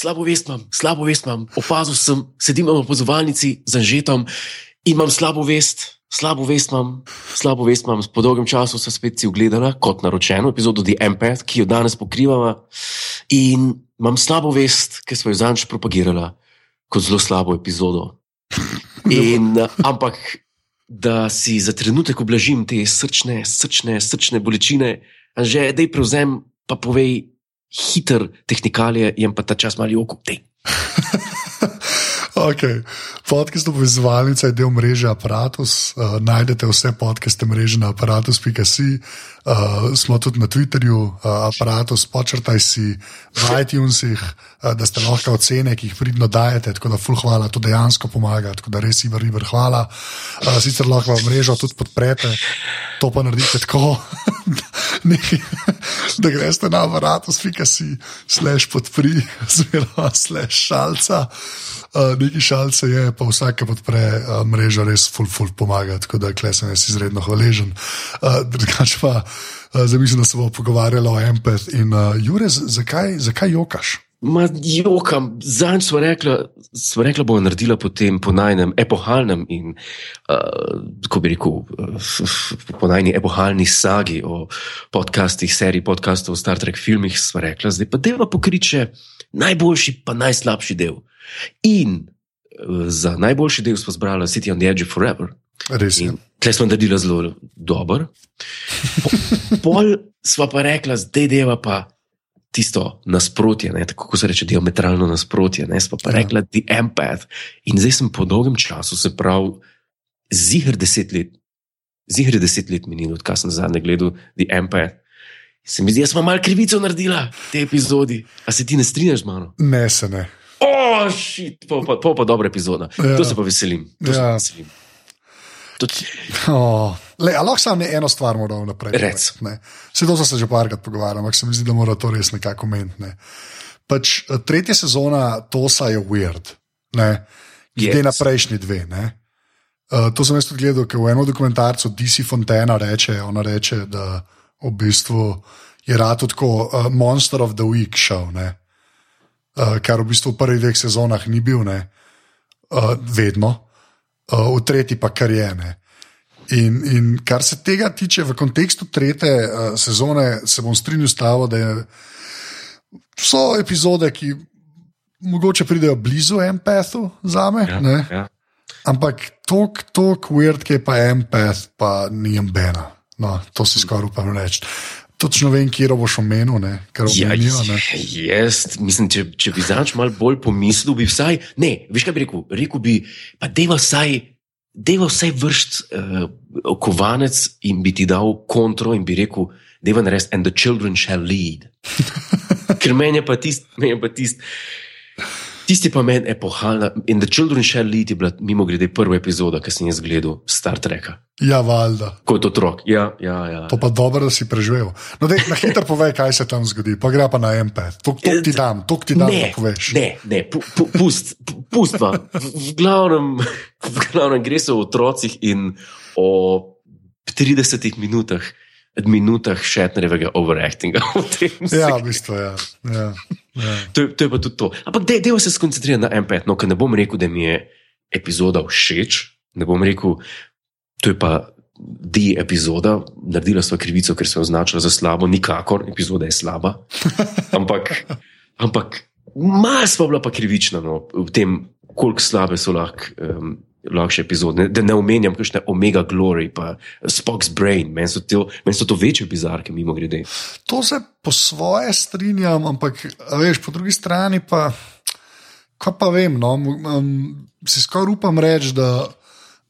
slabo vest imam, slabo vest imam. Opazil sem, sedim v opozovalnici z Anžetom in imam slabo vest. Slabo vest imam, slabo vest imam. Po dolgem času sem spet si ogledala, kot naročeno, epizodo The Empath, ki jo danes pokrivamo. In imam slabo vest, ker smo jo zanj propagirali kot zelo slabo epizodo. In, ampak, da si za trenutek oblažim te srčne, srčne, srčne bolečine, že da jih prevzem, pa povej hiter tehnikalije, jem pa ta čas malo oko. Okay. Podcast obvezovalnica je del mreže Apparatus. Uh, najdete vse podcaste mreže na aparatus.com. Uh, smo tudi na Twitterju, uh, Apparatus, počrtaj si v iTunesih, uh, da ste lahko ocene, ki jih pridno dajete. Tako da, ful, hvala, to dejansko pomaga, tako da res, Ivar, Ivar, hvala. Uh, sicer lahko mrežo tudi podprete, to pa naredite tako. da greste na aparatus.com, slash podpri, oziroma slash šalca. Uh, neki šalce je, pa vsake podpre uh, mrežo, res ful, ful pomaga, tako da klej sem jaz izredno hvaležen. Uh, drugač pa, uh, zamislim, da se bomo pogovarjali o empath in uh, Jure, zakaj, zakaj jokaš? Ma, jokam, zanj smo rekli, smo rekli, bomo naredili po tem ponajnem epohalnem in, uh, bi rekel, uh, po najni epohalni sagi o podcastih, seriji podcastov, Star Trek filmih, smo rekli, zdaj pa deva pokriče najboljši, pa najslabši del. In uh, za najboljši del smo zbrali City on the Edge of Forever. Res je. Tle smo naredili zelo dobro. Po, pol smo pa rekli, zdaj deva pa tisto nasprotje, ne, tako se reče, diametralno nasprotje. Ne, pa pa ja. rekla, the empath. In zdaj sem po dolgem času, se pravi, zihr deset let, zihr deset let minilo, odkar sem zadnji gledal the empath. Se mi zdi, da smo malo krivico naredila v tej epizodi. A se ti ne strinjaš z mano? Ne, se ne. O, šit, pa, pa, pa, pa dobra epizoda. Ja. To se pa veselim. To ja. se veselim. Tudi... Oh, le, lahko samo eno stvar moramo naprej. Vse to se že parkrat pogovarjamo, ampak se mi zdi, da mora to res nekako meniti. Ne. Pač, eh, tretja sezona Tosa je weird, glede yes. na prejšnji dve. Uh, to sem jaz tudi gledal, ker v enem dokumentarcu DC Fontana reče, reče, da v bistvu je rad tako uh, Monster of the Week šel, uh, kar v bistvu v prvih dveh sezonah ni bil, uh, vedno uh, v tretji pa kar je. Ne. In, in kar se tega tiče, v kontekstu tretje uh, sezone, se bom strinjal s tabo, da so epizode, ki mogoče pridejo blizu empathu za me. Ja, ja. Ampak tok, tok, weird, ki je pa empath, pa ni ambena. No, to si skoraj upam reči. Točno vem, kje boš omenil, ja, omenijo. Jaz, mislim, če, če bi znaš malo bolj pomislil, bi vsaj, ne, veš kaj bi rekel, rekel bi, pa deva vsaj, deva vsaj vršt uh, kovanec in bi ti dal kontro in bi rekel, deva narediti, and the children shall lead. Ker meni je pa tisti, meni je pa tisti. Tisti pa meni epohalna in The Children Shall Lead je bila mimo grede prva epizoda, ki sem jaz gledal Star Treka. Ja, valjda. Kot otrok. Ja, ja, ja. To pa dobro, da si preživel. No, dej, na hitro povej, kaj se tam zgodi, pa gre pa na MP. To ti dam, to ti dam, ne, da poveš. Ne, ne, pu, pu, pust, pust pa. V, v, glavnem, v glavnem gre se o otrocih in o 30 minutah minutah šetnerjevega overactinga. ja, v bistvu je. Ja. Ja. Ja. To, to je pa tudi to. Ampak dejva se skoncentrirati na MP, no, ker ne bom rekel, da mi je epizoda všeč, ne bom rekel, to je pa. Di epizoda, naredila smo krivico, ker se je označila za slabo, nikakor, epizoda je slaba. Ampak, ampak malo smo bila pa krivična no, v tem, koliko slabe so lahko um, lahko epizode, da ne omenjam, kakšne Omega Glory, pa Spock's Brain, meni so, men so to večje bizarke, mimo grede. To se po svoje strinjam, ampak veš, po drugi strani pa, kaj pa vem, no, um, si skoraj upam reči, da,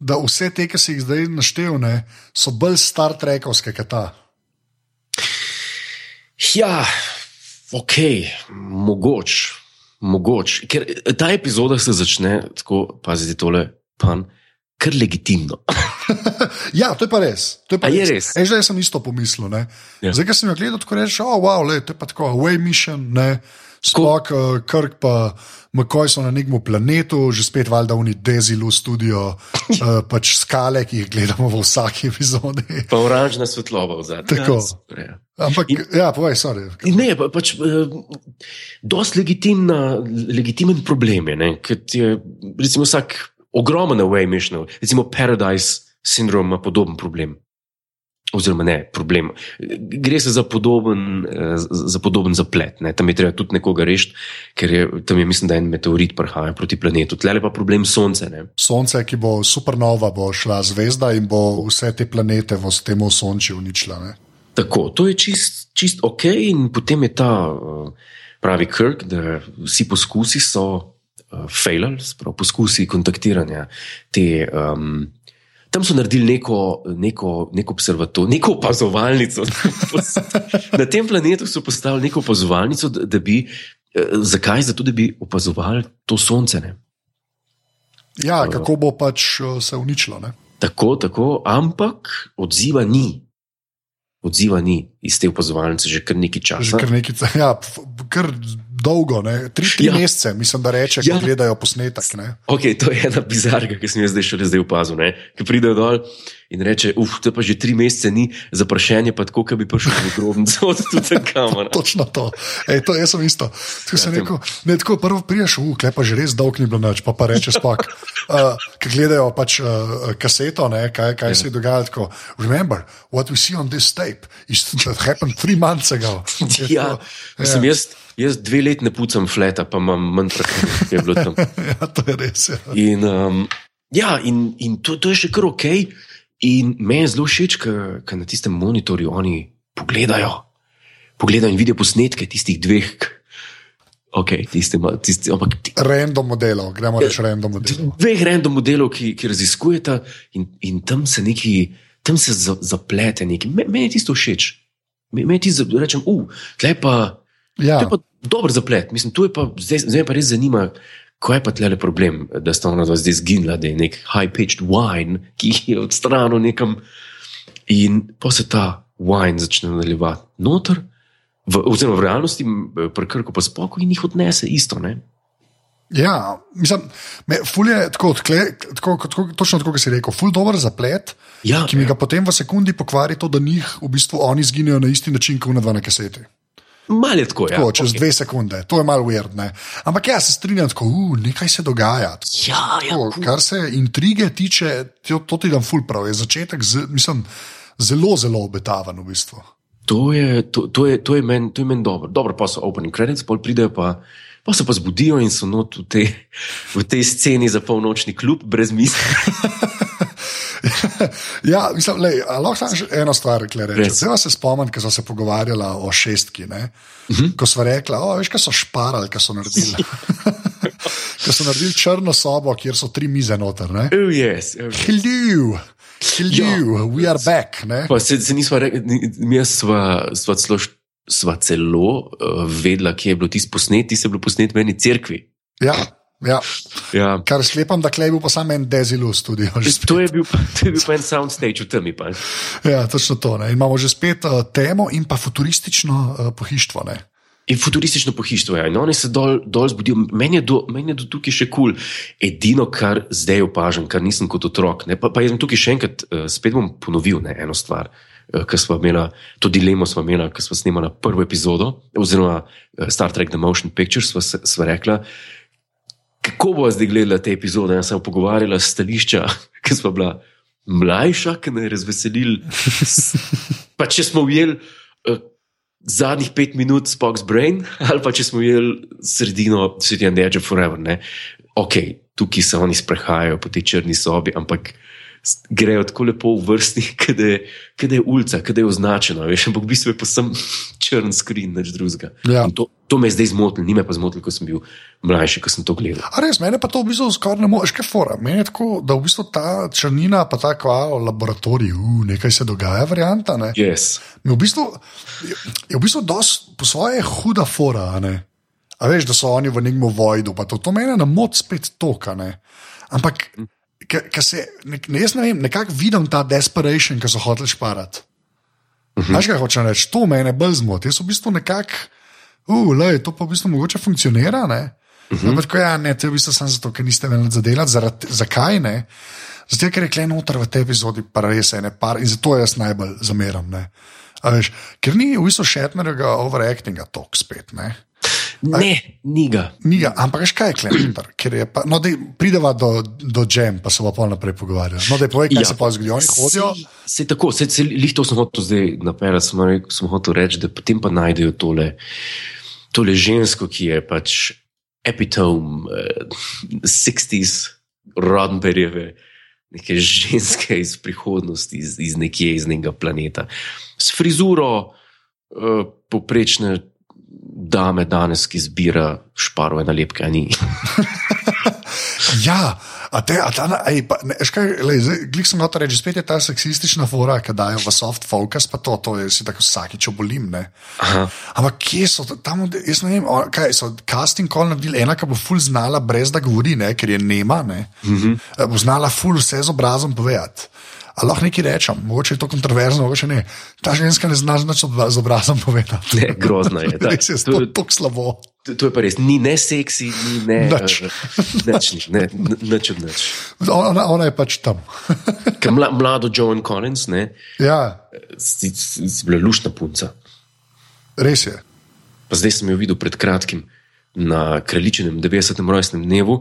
da vse te, ki si jih zdaj naštevne, so bolj Star Trekovske kot ta. Ja, ok, mogoče. Mogoč. Ker ta epizoda se začne tako, pazite, tole, pan, kar legitimno. ja, to je pa res. To je pa je res. res? E, zdaj sem isto pomislil. Ja. Ja. Zdaj, ko sem jo gledal, tako rečeš, oh, wow, le, to je pa tako, away mission, ne. Spok, uh, Krk pa McCoy so na nekem planetu, že spet valjda v Dezilu studio, uh, pač skale, ki jih gledamo v vsaki epizodi. Pa oranžna svetloba v zadnjem. Tako. Ja, Ampak, in, ja, povej, sorry. Ne, pa, pač uh, dosti legitimna, legitimen problem je, ne, ker je recimo vsak ogromen away mission, recimo Paradise syndrome ima podoben problem. Oziroma, ne, problem. Gre se za podoben, eh, za podoben zaplet. Ne. Tam je treba tudi nekoga rešiti, ker je tam, je, mislim, da en meteorit prihaja proti planetu. Tle je pa problem Sonce. Ne. Sonce, ki bo supernova, bo šla zvezda in bo vse te planete v tem osončju uničila. Ne. Tako, to je čist, čist ok, in potem je ta, uh, pravi Kirk, da vsi poskusi so failali, sprav poskusi kontaktiranja te. Um, Tam so naredili neko, neko, neko observatorijo, neko opazovalnico. Na tem planetu so postavili neko opazovalnico, da, da bi. Zakaj? Zato, da bi opazovali to sonce. Ne? Ja, kako bo pač se uničilo. Ne? Tako, tako, ampak odziva ni. Odziva ni iz te opazovalnice že kar nekaj časa. Že kar nekaj časa. Ja, kar dolgo, ne? tri, tri ja. mesece, mislim, da reče, ja. ko gledajo posnetek. Okay, to je ena bizarka, ki sem jaz zdaj šele zdaj opazil. Ki pridejo dol in reče: Uf, to pa že tri mesece ni za prašenje, pa tako, da bi prišel v grobnico od tudi kamera. Točno to. Ej, to jaz sem isto. Tako ja, sem rekel, ne, tako prvo priješ, uf, klepa že res dolg ni bilo noč, pa pa reče spak. Uh, ki gledajo pač uh, kaseto, ne, kaj, kaj ja. se je dogajalo. Tako, Remember, what we see on this tape is that happened three months ago. Ja, to, ja. jaz. Jaz dve leti ne pucam fleta, pa imam manj praktik, kot je bilo tam. ja, to je res. Ja, in, um, ja, in, in to, to je še kar ok. In meni je zelo všeč, ker na tistem monitorju oni pogledajo, pogledajo in vidijo posnetke tistih dveh. Okay, tiste, tiste, ampak, random modelov, gremo reči random modelov. Dveh random modelov, ki, ki raziskujeta in, in tam se neki, tam se zaplete neki. Meni je tisto všeč. Meni je tisto, da rečem, uf, uh, tle pa. Ja. To je pa dober zaplet. Mislim, pa, zdaj, zdaj pa res zanima, kaj je pa tle problem, da sta ona zdaj zginila, da je nek high-pitched wine, ki je odstranil nekam in pa se ta wine začne nadaljevati noter, v, oziroma v realnosti, prekrko pa spoko in jih odnese isto. Ne? Ja, mislim, me, ful je tako, tkle, tako, tako, točno tako, kot si rekel, ful dober zaplet, ja, ki mi ja. ga potem v sekundi pokvari to, da njih v bistvu oni zginejo na isti način, kot na dva na kaseti. Malo je tako, ja. tako čez okay. dve sekunde, to je malo weird. Ne? Ampak jaz se strinjam, da uh, nekaj se dogaja. Tako, ja, ja, tako, kar se intrige tiče, to, to ti dam ful prav. Je začetek z, mislim, zelo, zelo obetaven v bistvu. To je, to, to je, to je meni men dobro. Dobro, pa so opening credits, pol pridejo pa. Pa se pa zbudijo in so not v tej, v tej sceni za polnočni klub, brez misli. ja, mislim, lej, lahko samo eno stvar rečem. Zdaj se spomnim, ko smo se pogovarjali o šestki. Uh -huh. Ko smo rekli, veš, kaj so šparali, kaj so naredili. Ko so naredili črno sobo, kjer so tri mize noter. Oh, yes, oh, yes. Hello. Hello, ja. we are back. Pa se, se nismo rekli, mi smo celo, sva celo uh, vedela, kje je bilo tisto posnet, ti se je bilo posnet v eni cerkvi. Ja. Ja. Ja. Kar sklepam, da je bil pa samo en dezilus tudi. To je bil, to je bil pa en soundstage v temi. Pa. Ja, točno to. Ne. In imamo že spet uh, temo in pa futuristično uh, pohištvo. Ne. In futuristično pohištvo, ja. in oni se dol, dol zbudijo. Meni je, do, meni je do tukaj še kul. Cool. Edino, kar zdaj opažam, kar nisem kot otrok. Pa, pa jaz sem tukaj še enkrat, uh, spet bom ponovil ne, eno stvar. Ker smo imeli to dilemo, smo imeli, ko smo snimali prvo epizodo, oziroma Star Trek The Motion Pictures, smo, smo rekli, kako bo zdaj gledala te epizode. Jaz sem pogovarjala stališča, ki smo bila mlajša, ki me je razveselil. pa če smo ujeli zadnjih pet minut Spock's Brain, ali pa če smo ujeli sredino City and the Edge of Forever. Ne? Ok, tukaj se oni sprehajajo po tej črni sobi, ampak. Grejo tako lepo v vrsti, kada je ulica, kada je označena. Veš, ampak v bistvu je pa sem črn skrin, nič drugega. Ja. To, to me je zdaj zmotilo, ni me pa zmotilo, ko sem bil mlajši, ko sem to gledal. A res, mene pa to v bistvu skoraj ne moreš, kaj fora. Meni je tako, da v bistvu ta črnina, pa ta kval laboratorij, uh, nekaj se dogaja, varianta. Ne? Yes. V bistvu, je, je v bistvu dost, po svoje huda fora. A veš, da so oni v nekem vojdu, pa to, to meni na moč spet toka. Ne? Ampak. Se, ne, ne, jaz ne vem, nekako vidim ta desperation, ki so hoteli šparati. Uh -huh. Veš, kaj hočem reči, to me bolj zmoti. Jaz v bistvu nekako, uh, to pa v bistvu mogoče funkcionira. Ne? Uh -huh. Ampak, ja, ne, to je v bistvu samo zato, ker niste imeli za delati. Zakaj ne? Zato, ker je kle noter v tej epizodi, pa res je ne par in zato jaz najbolj zameram. Veš, ker ni v bistvu šetnerega overactinga tok spet. Ne? Ne, ni ga. Ni ga, ampak kaj je klementar? No, prideva do, do džem, pa se bomo naprej pogovarjali. No, da je povej, kaj ja. se pa zgodi, oni hodijo. Se tako, se, se lihto smo hotel zdaj naperati, smo, smo hotel reči, da potem pa najdejo tole, tole žensko, ki je pač epitom uh, 60s, Roddenberryjeve, neke ženske iz prihodnosti, iz, iz nekje iz nekega planeta. S frizuro uh, poprečne dame danes, ki zbira šparove nalepke, ni. ja, a te, a ta, ej, pa, ne, škaj, lej, zdaj, glik sem hotel reči, spet je ta seksistična fora, ki dajo v soft focus, pa to, to je si tako vsakič obolim. Ampak kje so tam, jaz ne vem, kaj so casting call naredili, ena, ki bo ful znala, brez da govori, ne, ker je nema, ne, mm -hmm. bo znala ful vse z obrazom povedati. Ali lahko nekaj rečem, mogoče je to kontroverzno, mogoče ne. Ta ženska ne zna več z obrazom povedati. Ne, grozno je. Res je to tako slabo. To, to je pa res, ni ne seksi, ni ne nič. Nič, ne, nič od nič. Ona, ona je pač tam. mla, mlado Joan Collins, ne? Ja. Si, si, bila lušna punca. Res je. Pa zdaj sem jo videl pred kratkim na kraljičinem 90. rojstnem dnevu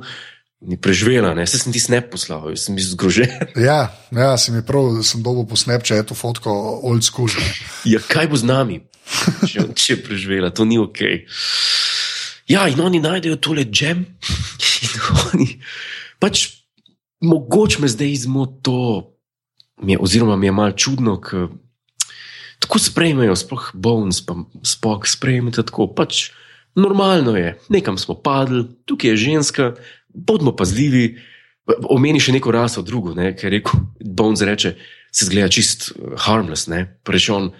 ni preživela, ne? se sem ti snep poslal, sem bil zgrožen. Ja, ja sem jih prav, sem dobil po snep, če je to fotko old school. Ja, kaj bo z nami, če, če je preživela, to ni ok. Ja, in oni najdejo tole džem. Pač, mogoče me zdaj izmoto, oziroma mi je malo čudno, ker tako sprejmejo, sploh bones, pa spok sprejmejo tako. Pač, normalno je, nekam smo padli, tukaj je ženska, bodimo pazljivi. Omeni še neko raso, drugo, ne, ker je rekel: Bones reče, se zgleda čist uh, harmless. Ne, Prečon,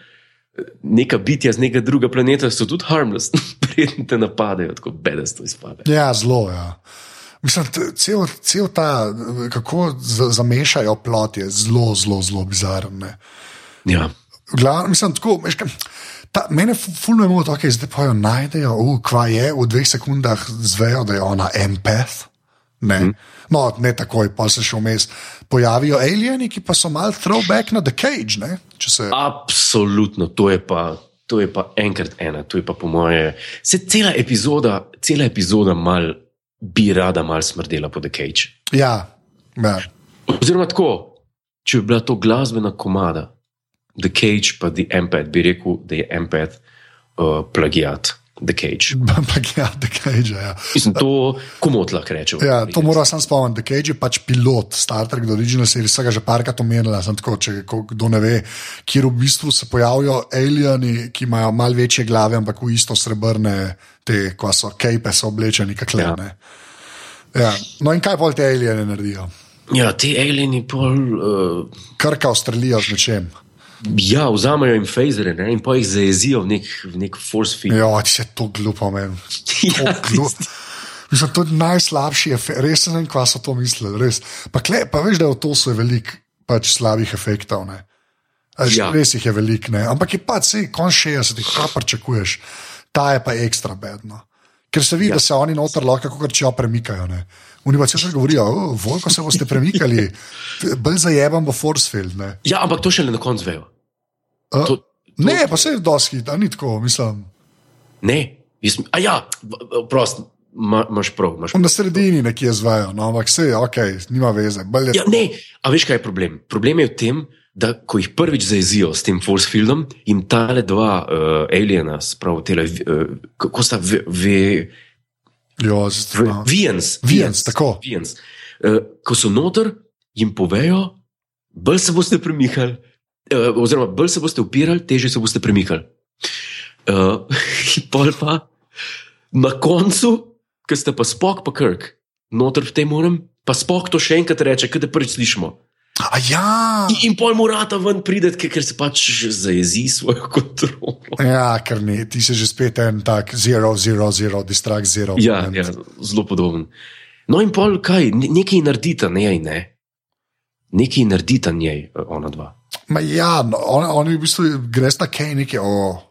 neka bitja z nekega drugega planeta so tudi harmless, predtem te napadejo, tako bedasto izpade. Ja, zelo. Ja. Mislim, cel, cel ta, kako zamešajo plot, je zelo, zelo, zelo bizaren. Ja. Glav, mislim, tako, meška, ta, mene fulno je to, da zdaj pa jo najdejo, uh, kva je, v dveh sekundah zvejo, da je ona empath. Ne. Hmm. No, ne takoj, pa se še vmes pojavijo alieni, ki pa so mal throwback na The Cage. Se... Absolutno, to je pa. To je pa enkrat ena, to je pa po moje. Se cela epizoda, cela epizoda mal, bi rada mal smrdela po The Cage. Ja, ja. Oziroma tako, če bi bila to glasbena komada, The Cage pa The Empath, bi rekel, da je Empath uh, plagiat. The Cage. Ampak ja, The Cage. Ja. Mislim, to komot lahko rečemo. Ja, to moram sam spomniti. The Cage je pač pilot Star Trek, do original series, vsega že parkrat omenila. Tako, če kdo ne ve, kjer v bistvu se pojavijo alieni, ki imajo mal večje glave, ampak v isto srebrne, te, ko so kejpe, so oblečeni, kakle. Ja. Ja. No in kaj pol te alieni naredijo? Ja, ti alieni pol. Uh... Krka ostrelijo z nečem. Ja, vzamejo jim fazere ne? in pa jih zajezijo v nek, nek force field. Ja, če je to glupo, meni. Ja, Mislim, to je najslabši efekt, res ne vem, kva so to mislili. Pa, kle, pa veš, da v to so veliko pač slabih efektov. Ja. Res jih je veliko, ampak je pač vse, kon 60, kaj pričakuješ, ta je pa ekstra bedno. Ker se vidi, ja. da se oni noter lahko, kako če jo premikajo. Ne? Univerzitet še govorijo, vojko se boste premikali, bolj zajeban bo Forcefield. Ne? Ja, ampak to še le na koncu vejo. Uh, to, to, ne, pa se je dosti, da ni tako, mislim. Ne, jaz, a ja, prost. Imáš prav. Maš prav. Na sredini nekje zvajo, no, ampak vse je ok, nima veze. Ja, ne, a veš, kaj je problem? Problem je v tem, da ko jih prvič zajezijo s tem force fieldom in ta le dva uh, aliena, spravo tele, uh, kako sta ve. ve Ja, Vijens. Vijens, tako. Vijens. Uh, ko so noter, jim povejo, bolj se boste premikali, uh, oziroma bolj se boste upirali, teže se boste premikali. Uh, pol pa na koncu, ki ste pa spok, pa krk, noter v tem moram, pa spok to še enkrat reče, kaj te prvič slišimo. Ja. In, pol mora ta ven priti, ker se pač zajezi svojo kontrolo. Ja, ker ni, ti si že spet en tak, zero, zero, zero, distract, zero. Ja, ja zelo podoben. No in pol kaj, nekaj naredite, ne, ne. nekaj naredita njej, ona dva. Ma ja, no, oni on v bistvu greš na kaj nekaj. Oh.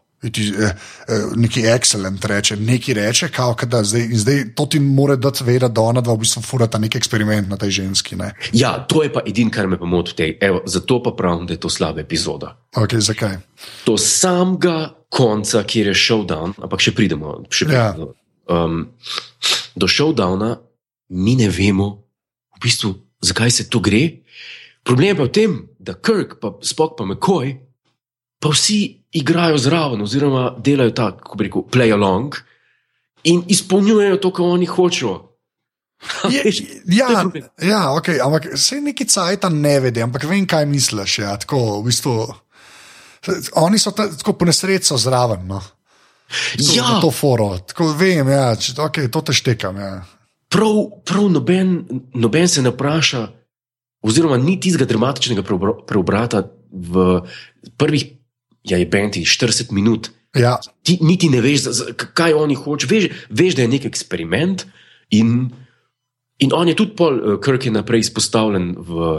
Neki excellent reče, neki reče, kao, da zdaj, zdaj to ti mora dati vedeti, da ona dva v bistvu furata nek eksperiment na tej ženski. Ne? Ja, to je pa edino, kar me pa moti v tej. Evo, zato pa pravim, da je to slaba epizoda. Okay, zakaj? To samega konca, kjer je showdown, ampak še pridemo. Še pridemo. Ja. Um, do showdowna mi ne vemo, v bistvu, zakaj se to gre. Problem je pa v tem, da Kirk, pa Spock, pa McCoy, pa vsi igrajo zraven, oziroma delajo tako, bi rekel, play along in izpolnjujejo to, kar oni hočejo. Je, ja, ja okay, ampak se neki cajt ne vedi, ampak vem, kaj misliš. Ja, tako, v bistvu, oni so ta, tako po nesreči zraven. No. Ja, to foro. Tako, vem, ja, če, okay, to te štekam. Ja. Prav, prav noben, noben se ne vpraša, oziroma ni tistega dramatičnega preobrata v prvih ja, je benti 40 minut. Ja. Ti niti ne veš, kaj oni hočejo. Veš, veš, da je nek eksperiment in, in on je tudi pol, uh, Kirk je naprej izpostavljen v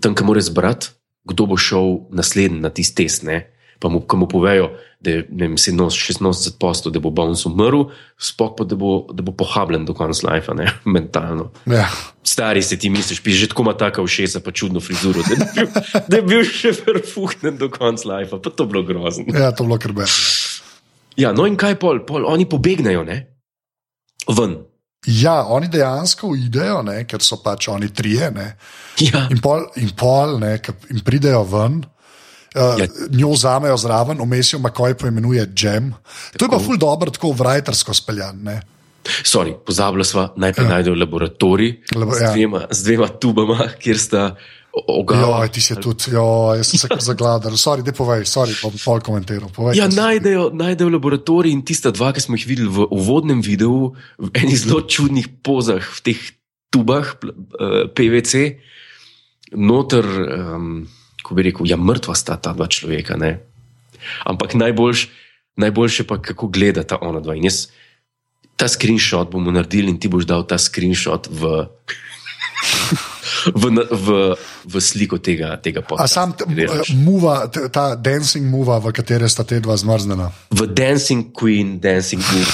tem, kam mora zbrati, kdo bo šel naslednji na tisti test. Ne? Pa mu, mu povejo, da je 86 postov, da bo Bones umrl, spok pa da bo, da bo pohabljen do konca life, ne? mentalno. Ja. Stari se ti misliš, pi že tako ima taka všesa, pa čudno frizuro, da je bil, da je bil še vrhunen do konca life, pa to bilo grozno. Ja, to bilo krbe. Ja, no in kaj pol, pol oni pobegnejo, ne? Ven. Ja, oni dejansko idejo, ne, ker so pač oni trije. Ja. In pol, in pol ne, in pridejo ven. Uh, ja. Njo vzamejo zraven, omesijo, kako je poimenuje Jam. To je pa ful dobro, tako vrajtersko speljan. Sorry, pozabila sva, najprej ja. najdejo laboratorij Labo, z, ja. dvema, z dvema tubama, kjer sta ogajali. Ja, ti si tudi, jo, jaz sem se kar zagladal. Sorry, da povej, sorry, bom pol komentiral. Povej, ja, najdejo, najdejo laboratorij in tista dva, ki smo jih videli v uvodnem videu, v enih zelo čudnih pozah v teh tubah, uh, eh, PVC, noter. Um, ko bi rekel, ja, mrtva sta ta dva človeka. Ne? Ampak najboljš, najboljše pa, kako gledata ona dva. In jaz ta screenshot bomo naredili, in ti boš dal ta screenshot v. V, v, v sliko tega, tega podcasta. Sam muva, ta dancing muva, v kateri sta te dva zmrznjena. V Dancing Queen, Dancing Queen,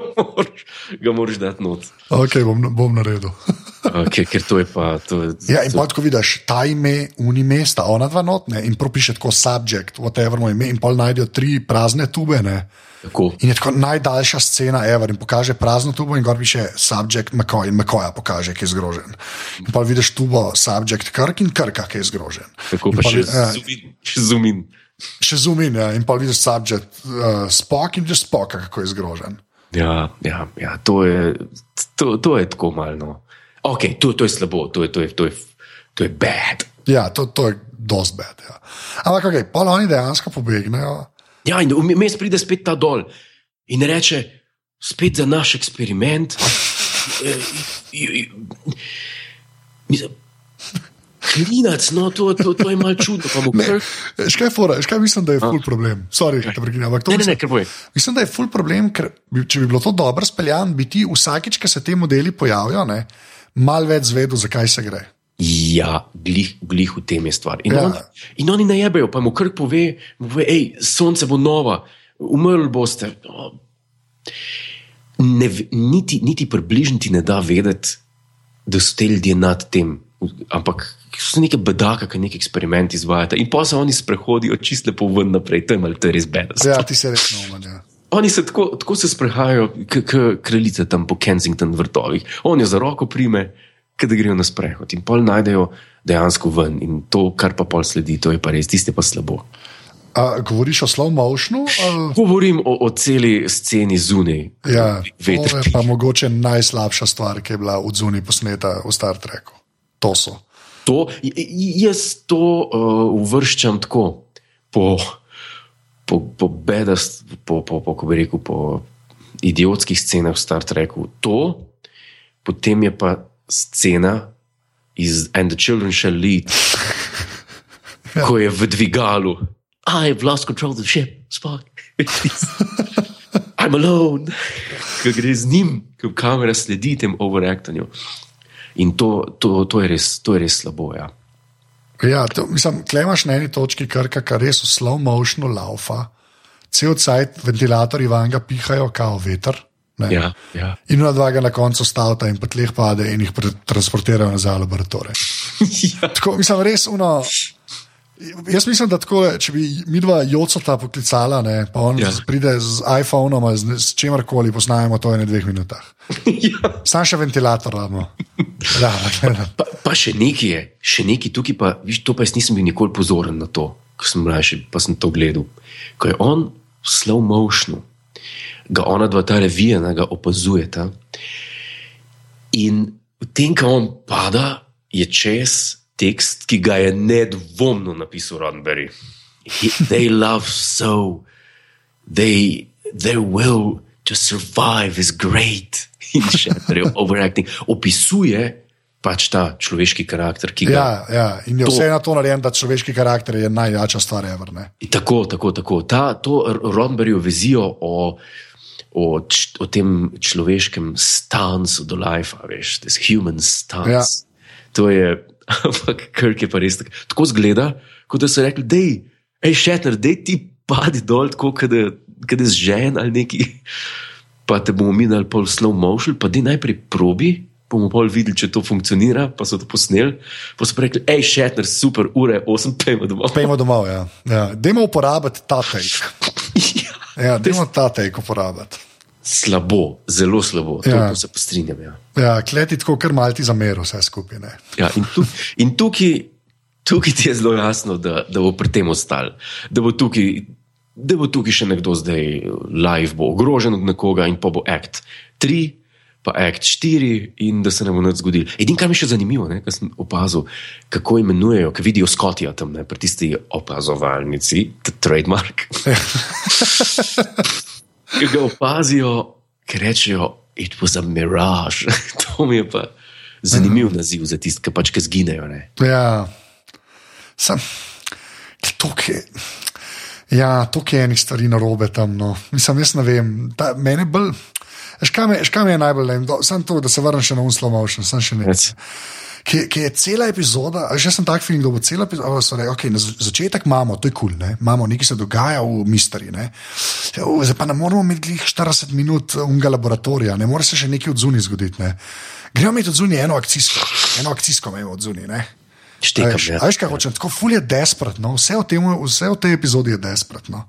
ga moraš dati not. Ok, bom, bom naredil. okay, ker to je pa. To, ja, in pa ko vidiš ta ime, uni mesta, ona dva notne in propiše tako subjekt, whatever mu ime, in pol najdejo tri prazne tube. Ne. Tako. In je tako najdaljša scena, ever, in pokaže prazno tubo, in gor piše subjekt McCoy, in McCoy pokaže, ki je zgrožen. In pa vidiš tubo, subjekt Krk in Krka, ki je zgrožen. Tako pa še ja, zumin. Še zumin, ja, in pa vidiš subjekt uh, Spock in že Spock, kako je zgrožen. Ja, ja, ja to, je, to, to je tako malo. Ok, to, to je slabo, to je, to je, to je, to je bad. Ja, to, to je dosti bad. Ja. Ampak, okay, pa oni dejansko pobegnejo. Ja, in vmes pride spet ta dol in reče, spet za naš eksperiment. Klinac, no, to, to, to je malo čudno. Škaj fora, škaj mislim, da je full problem. Sorry, okay. prekinjam, ne, ne, ne, mislim, da je full problem, ker če bi bilo to dobro speljan, bi ti vsakič, ko se te modeli pojavijo, ne, malo več zvedel, zakaj se gre. Ja, glih, glih v tem je stvar. In, ja. on, in oni najebejo, pa mu kar pove, pove hej, sonce bo nova, umrl boste. Ne, niti, niti približno ti ne da vedeti, da so te ljudje nad tem. Ampak so neke bedake, ki neki eksperiment izvajajo. In pa se oni sprehodijo čisto lepo ven naprej, to je malo res bedno. Ja, ti se res naumajo. Oni se tako, tako se sprehajajo, kot kraljice tam po Kensington vrtovih. On jo za roko prime, da grejo na sprehod in pol najdejo dejansko ven. In to, kar pa pol sledi, to je pa res, tiste pa slabo. A, govoriš o slow motionu? Ali... Govorim o, o celi sceni zunaj. Ja, to je pa mogoče najslabša stvar, ki je bila od zunaj posneta v Star Treku. To so. To, jaz to uh, uvrščam tako. Po, po, po bedast, po, po, po, po, rekel, po idiotskih scenah v Star Treku. To, potem je pa scena iz And the Children Shall Lead, ja. ko je v dvigalu. I have lost control of the ship, Spock. I'm alone. Ko gre z njim, ko kamera sledi tem overactanju. In to, to, to, je res, to je res slabo. Ja. Ja, to, mislim, klemaš na eni točki krka, kar res v slow motionu laufa, cel cajt ventilatorji van ga pihajo, kao veter. Ja, ja. In na dva ga na koncu stavta in potleh pade in jih transportirajo nazaj v laboratorij. ja. Tako, mislim, res uno. Jaz mislim, da tako, če bi mi dva jocota poklicala, ne, pa on ja. pride z iPhonom, z, z čemarkoli, poznajemo to v dveh minutah. ja. Sam še ventilator imamo. Ja, pa, pa še nekaj je, še nekaj tukaj, pa, viš, to pa jaz nisem bil nikoli pozoren na to, ko sem mlajši, pa sem to gledal. Ko je on v slow motionu, ga ona dva ta revija, ga opazujeta. In v tem, ko on pada, je čez tekst, ki ga je nedvomno napisal Roddenberry. They love so, they, their will to survive is great. In še naprej, overacting. Opisuje pač ta človeški karakter, ki ga ja, ja. in je to, vse na to narejen, da človeški karakter je najjača stvar, evrne. Tako, tako, tako. Ta, to Roddenberryjo vizijo o. O, č, o tem človeškem stancu do life, veš, this human stance. Ja. To je Ampak Kirk je pa res tak, tako zgleda, kot da so rekli, da je šeter, da ti padi dol, tako da je zžen ali neki. Pa te bomo mi dal pol slow motion, pa di najprej probi, bomo pol videli, če to funkcionira, pa so to posneli. Pa so rekli, hej, šeter, super, ure, osem, pejmo domov. Pejmo domov, ja. ja. Dajmo uporabiti ta take. ja, dajmo ta take uporabiti. Slabo, zelo slabo, ja. to se postrinjam. Ja, ja kleti tako, kar malo ti zamero, vse skupaj. Ja, in tu, in tukaj, tukaj ti je zelo jasno, da, da bo pri tem ostal. Da bo, tukaj, da bo tukaj še nekdo zdaj live, bo ogrožen od nekoga in pa bo act 3, pa act 4, in da se ne bo nič zgodilo. Edino, kar mi je še zanimivo, kar sem opazil, kako imenujejo, ki vidijo skotija tam, ne, pri tisti opazovalnici, trademark. ki ga opazijo, ki rečejo, it was a mirage. to mi je pa zanimiv -huh. naziv za tiste, ki pač ki zginejo. Ne? Ja, sem tukaj. Ja, tukaj je enih stvari na robe tam. No. Mislim, jaz ne vem. Ta, mene bolj. Škam je najbolj, samo to, da se vrnem še na unslow motion, sem še nekaj. Yes ki, ki je cela epizoda, že sem tak film, da bo cela epizoda. Oh, okay, na začetek imamo, to je kul, cool, imamo nekaj, se dogaja v misteriji. Zdaj pa ne moramo imeti 40 minut unga laboratorija, ne more se še nekaj od zunaj zgoditi. Ne? Gremo imeti od zunaj eno akcijsko, eno akcijsko imamo od zunaj. Štekam, ja. Veš, kaj hočem, tako ful je desperatno, vse, vse v tej epizodi je desperatno.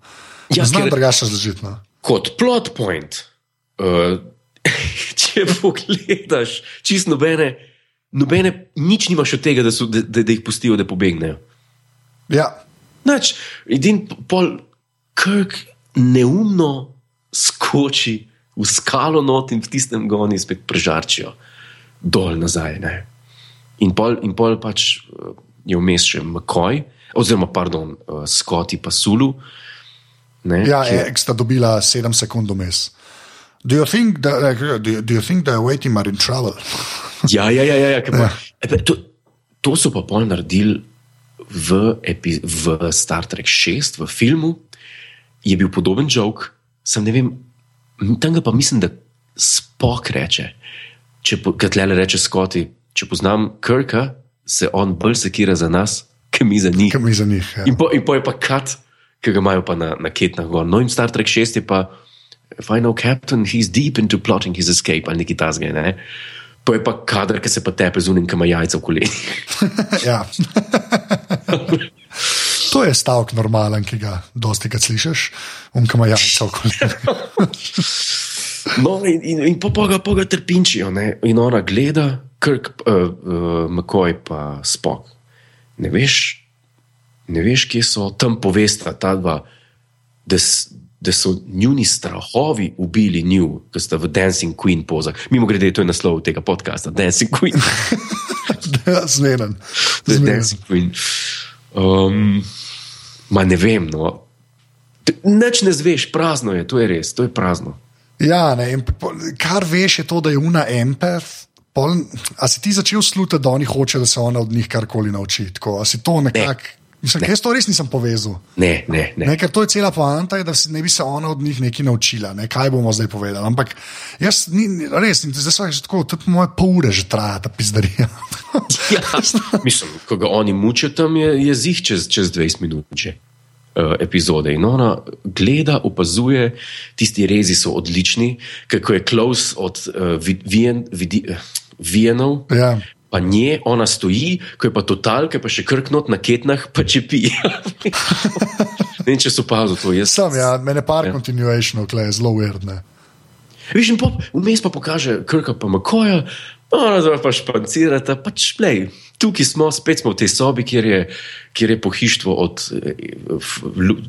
Ja, Znam drugače razložiti. No. Kot plot point, uh, če pogledaš, čist nobene nobene, nič nimaš od tega, da, so, da, da, da jih pustijo, da pobegnejo. Ja. Nač, edin pol, krk neumno skoči v skalo not in v tistem goni spet prežarčijo dol nazaj. Ne? In pol, in pol pač eh, je vmes še McCoy, oziroma pardon, uh, Scotty pa Sulu. Ne, ja, ki... Ek sta dobila sedem sekund vmes. Do you think that, do, do you think that waiting are in trouble? Ja, ja, ja. ja, ja pa, ja. To, to so pa pol naredili v, epi, v Star Trek 6, v filmu, je bil podoben jok, sem ne vem, tam pa mislim, da spok reče. Če tle reče Scotty, če poznam Krka, se on bolj sekira za nas, kot mi za njih. Mi za njih ja. in, po, in po pa kat, ki ga imajo pa na, na ketnah gor. No in Star Trek 6 je pa. If I know Captain, he's deep into plotting his escape, ali nekaj tasga. To je pa kader, ki se pa tepe z unim, ki ima jajca v koleni. ja. to je stavek normalen, ki ga dosti krat slišiš, um, ki ima jajca v koleni. no, in, in, in pa ga, pa ga trpinčijo, ne? in ona gleda, krk, uh, uh, McCoy pa spok. Ne veš, ne veš, kje so tam povesta ta dva da so njuni strahovi ubili nju, ki sta v Dancing Queen pozah. Mimo grede, to je naslov tega podcasta, Dancing Queen. Zmeden. Dancing Queen. Um, ma ne vem, no. Neč ne zveš, prazno je, to je res, to je prazno. Ja, ne, kar veš, je to, da je una empath. Pol, a si ti začel slutiti, da oni hoče, da se ona od njih karkoli nauči? A si to nekako. Ne. Mislim, jaz to res nisem povezal. Ne, ne, ne. ne ker to je cela poanta, da ne bi se ona od njih nekaj naučila, ne, kaj bomo zdaj povedali. Ampak jaz, ni, res, zdaj so že tako, tudi moje pol ure že traja ta pizdarija. ja, mislim, ko ga oni mučijo, tam je jezik čez, čez 20 minut. Že. Uh, epizode. In ona gleda, opazuje, tisti rezi so odlični, kako je Klaus od uh, Vienov. Ja. Pa nje, ona stoji, ko je pa total, ki pa še krknot na ketnah, pa če pi. ne vem, če so pazo to. Jaz sem, ja, mene par ja. continuationov, kle je zelo uredne. Viš, in vmes pa pokaže krka pa makoja, ona zdaj pa špancirata, pač plej. Tukaj smo, spet smo v tej sobi, kjer je, kjer je pohištvo od eh,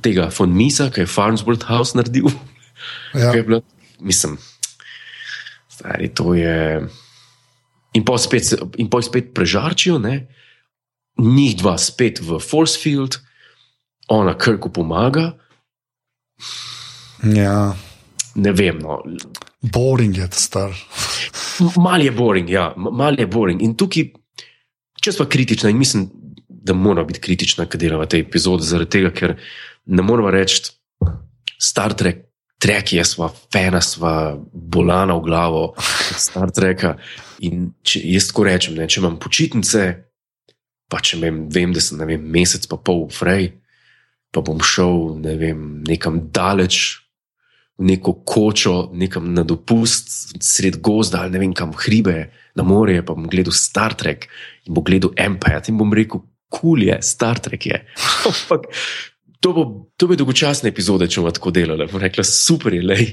tega von Misa, ki je Farnsworth House naredil. Ja. Je bilo, mislim, stari, to je. In pa spet, spet prežarčijo, ne? njih dva spet v Force Field, ona krku pomaga. Ja. Ne vem. No. Boring je star. mal je boring, ja, mal je boring. In tukaj, če smo kritični, in mislim, da moramo biti kritični, kaj delamo v tej epizodi, zaradi tega, ker ne moramo reči, Star Trek trek je, sva fena, sva bolana v glavo, Star Treka. In če, jaz tako rečem, ne, če imam počitnice, pa če vem, vem da sem vem, mesec pa pol v Frej, pa bom šel ne vem, nekam daleč. V neko kočo, nekam na dopust, sred gozda ali ne vem kam hribe, na morje, pa bom gledal Star Trek in bom gledal Empire in bom rekel, kul cool je, Star Trek je. Ampak To bo, to bo dolgočasna epizoda, če bomo tako delali. Bom rekla, super je, lej.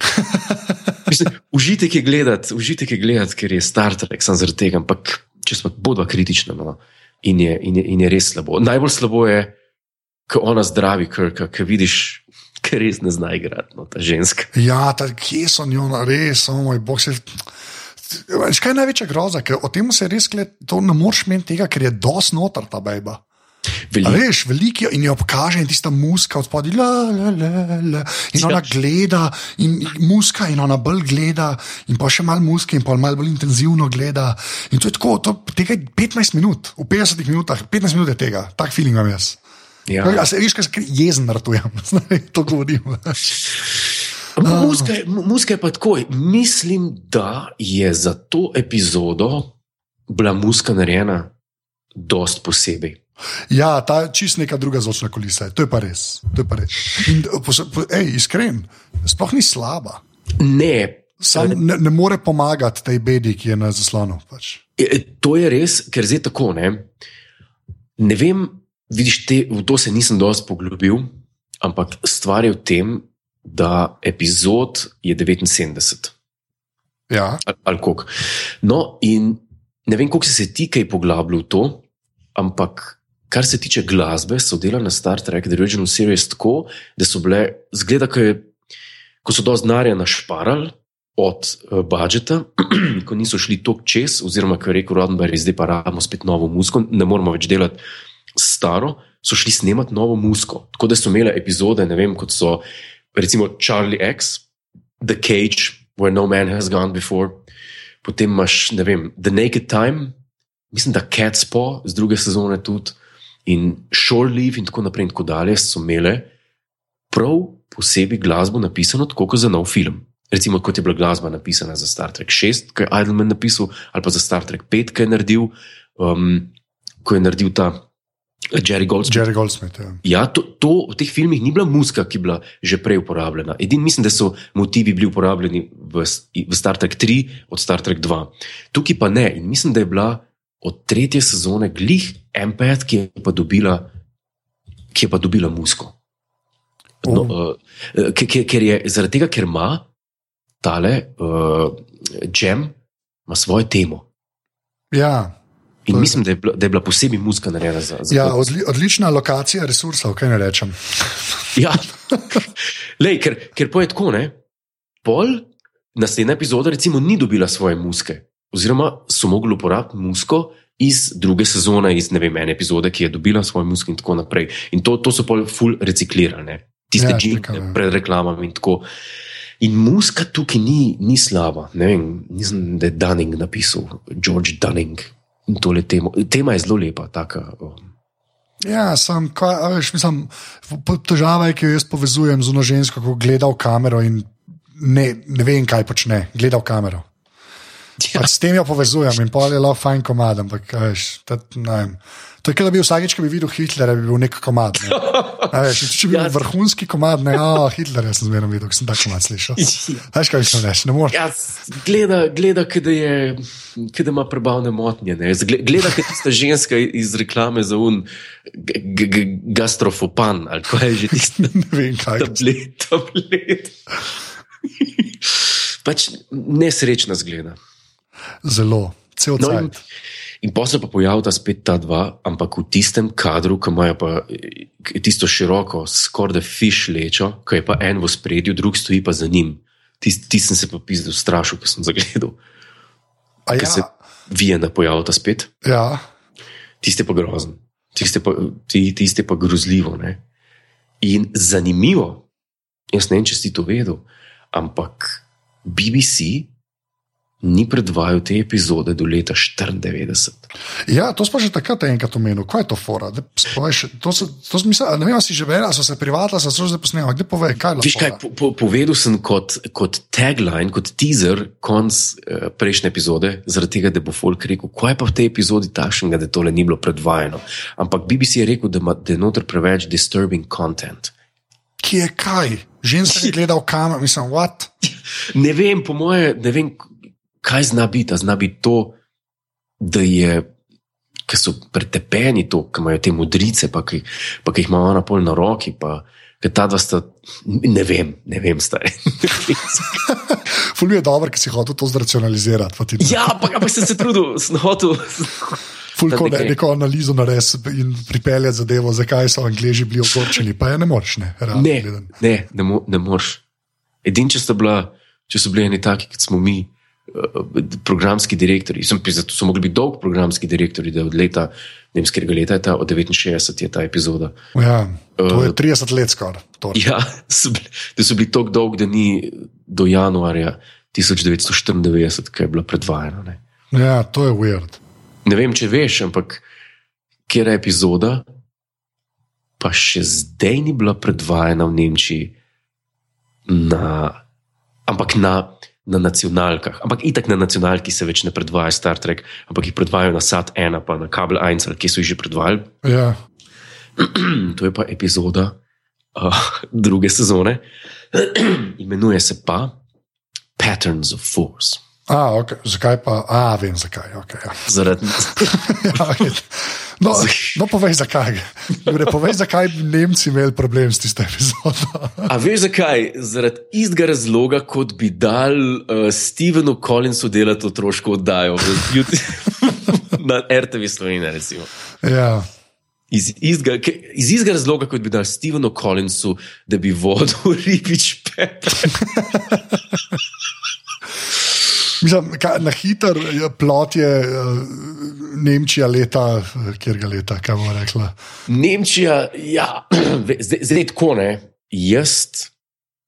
Užitek je gledati, užitek je gledati, ker je Star Trek, sem zaradi tega, ampak če smo bodva kritična, no, in, je, in, je, in je res slabo. Najbolj slabo je, ko ona zdravi krka, ki vidiš, ker res ne zna igrati, no, ta ženska. Ja, ta, kje so njo, res, o moj bog. Se... Kaj je največja groza, ker o tem se res gleda, to ne moreš meni tega, ker je dos noter ta bejba. Veliko. Veš, veliko in jo pokaže, in tista muska od spodaj, la, la, la, la. in ona gleda, in muska, in ona bolj gleda, in pa še malo muske, in pa malo bolj intenzivno gleda. In to je tako, to, tega je 15 minut, v 50 minutah, 15 minut je tega, tak feeling imam jaz. Ja. A se veš, kaj se jezen ratujem, to govorim. Muska, muska je pa tako, mislim, da je za to epizodo bila muska narejena dost posebej. Ja, ta čist neka druga zvočna kulisa, to je pa res. Je pa res. In, po, po, ej, iskren, sploh ni slaba. Ne. Sam ne, ne more pomagati tej bedi, ki je na zaslonu. Pač. E, e, to je res, ker zdaj tako. Ne, ne vem, vidiš, te, v to se nisem dovolj poglobil, ampak stvar je v tem, da epizod je 79. Ja. Ali al koliko. No, in ne vem, koliko si se ti kaj poglabljal v to, ampak kar se tiče glasbe, so delali na Star Trek, The Original Series, tako, da so bile, zgleda, ko, je, ko so dosti denarja našparali od uh, budžeta, ko niso šli tok čez, oziroma ko je rekel Rodenberg, zdaj pa rabimo spet novo muziko, ne moramo več delati staro, so šli snemati novo muziko. Tako da so imeli epizode, ne vem, kot so recimo Charlie X, The Cage, Where No Man Has Gone Before, potem imaš, ne vem, The Naked Time. Mislim, da Catspaw z druge sezone tudi, In Shore Leave in tako naprej, in tako dalje, so imele prav posebej glasbo napisano, tako kot za nov film. Recimo, kot je bila glasba napisana za Star Trek 6, ki je Idleman napisal, ali pa za Star Trek 5, ki je naredil, um, ko je naredil ta Jerry Goldsmith. Jerry Goldsmith ja, ja to, to v teh filmih ni bila muska, ki je bila že prej uporabljena. Edini mislim, da so motivi bili uporabljeni v, v Star Trek 3 od Star Trek 2. Tukaj pa ne. In mislim, da je bila od tretje sezone glih Empire, ki je pa dobila, ki je pa dobila musko. No, uh, ker je zaradi tega, ker ima tale Džem, uh, ima svojo temo. Ja. In mislim, da je, bila, da je bila posebej muska narejena za to. Ja, odli, odlična lokacija resursov, kaj ne rečem. ja, Lej, ker, ker poje tako, ne. Pol naslednja epizoda, recimo, ni dobila svoje muske oziroma so mogli uporabiti musko iz druge sezone, iz ne vem, ene epizode, ki je dobila svoj musk in tako naprej. In to, to so pa ful reciklirane, tiste ja, džine ja. pred reklamami in tako. In muska tukaj ni, ni slaba. Ne vem, nisem, da je Dunning napisal, George Dunning in tole temo. Tema je zelo lepa, taka. Um. Ja, sem, kaj, veš, mislim, težava je, ki jo jaz povezujem z eno žensko, ko gleda v kamero in ne, ne vem, kaj počne, gleda v kamero. Ja. S tem jo povezujem in pol je lahko fajn komad, ampak veš, vem. To je, kot da bi vsakeč, ko bi videl Hitlera, bi bil nek komad. Ne. Veš, če bi bil ja. vrhunski komad, ne, oh, Hitler, jaz sem zmerno videl, sem tako komad slišal. Veš, kaj mislim, ne moreš. Ja, gleda, gleda da je, da ima prebavne motnje. Ne. Gleda, da je tista ženska iz reklame za un gastrofopan, ali kaj je že tisto. ne vem, kaj je. Tablet, tablet. pač nesrečna zgleda. Zelo, cel no, cel cel. In pa se pa pojavlja spet ta dva, ampak v tistem kadru, ki imajo pa tisto široko, skoraj da fiš lečo, ki je pa en v spredju, drug stoji pa za njim. Tisti tis sem se pa pisal, strašil, ki sem zagledal. Ja. Se vije na pojavlja spet. Ja. Tiste pa grozen, tiste pa, tiste pa grozljivo. Ne? In zanimivo, jaz ne vem, če si to vedel, ampak BBC ni predvajal te epizode do leta 1994. Ja, to smo že takrat enkrat omenili. Kaj je to fora? De, spoješ, to so, to misli, ne vem, si že verjel, so se privatno, so se že posneli. Kde povej, kaj je? Viš kaj, po, po, povedal sem kot, kot tagline, kot teaser, konc uh, prejšnje epizode, zaradi tega, da bo Folk rekel, kaj pa v tej epizodi takšnega, da tole ni bilo predvajano. Ampak BBC je rekel, da, ma, da je noter preveč disturbing content. Kje je kaj? Ženska je gledala v kamer, mislim, what? Ne vem, po moje, ne vem, kaj zna biti, zna biti to, da je. Ki so pretepeni, to, ki imajo te modrice, pa ki, pa ki jih imajo na pol na roki. Pa, ta dva sta, ne vem, ne vem, stari. Fulj je dobro, ker si hotel to zracionalizirati. Ja, ampak pa sem se trudil, sem hotel. Fulj je ne, neko analizo narediti in pripeljati zadevo, zakaj so angliži bili ogorčeni. Pa je ne moreš, ne. Ne, ne, ne, mo ne moreš. Edini, če, če so bili eni taki, kot smo mi. Eh, programski direktori. Sem, zato so mogli biti dolg programski direktori, da od leta, ne vem, skega leta je ta, od 69 je ta epizoda. Ja, to je 30 uh, let skoraj. Ja, so bili, da so bili tako dolgi, da ni do januarja 1994, ki je bila predvajana. Ne. Ja, to je weird. Ne vem, če veš, ampak kje je epizoda, pa še zdaj ni bila predvajana v Nemčiji, na, ampak na na nacionalkah. Ampak itak na nacionalki se več ne predvaja Star Trek, ampak jih predvajajo na SAT 1, pa na Kabel 1, ki so jih že predvajali. Ja. to je pa epizoda uh, druge sezone, imenuje se pa Patterns of Force. A, okay. Zakaj pa? A, vem zakaj. Okay, ja. Zaradi tega. No, no, povej zakaj. Jure, povej, zakaj bi Nemci imeli problem s tistem epizodom. A veš zakaj? Zaradi istega razloga, kot bi dal uh, Stevenu Collinsu delati otroško oddajo na RTV Slovenija. Ja. Iz istega razloga, kot bi dal Stevenu Collinsu, da bi vodil ribič Pepe. Mislim, na hiter plot je uh, Nemčija leta, kjer ga leta, kaj bomo rekli. Nemčija, ja, zdaj, zdaj tako ne. Jaz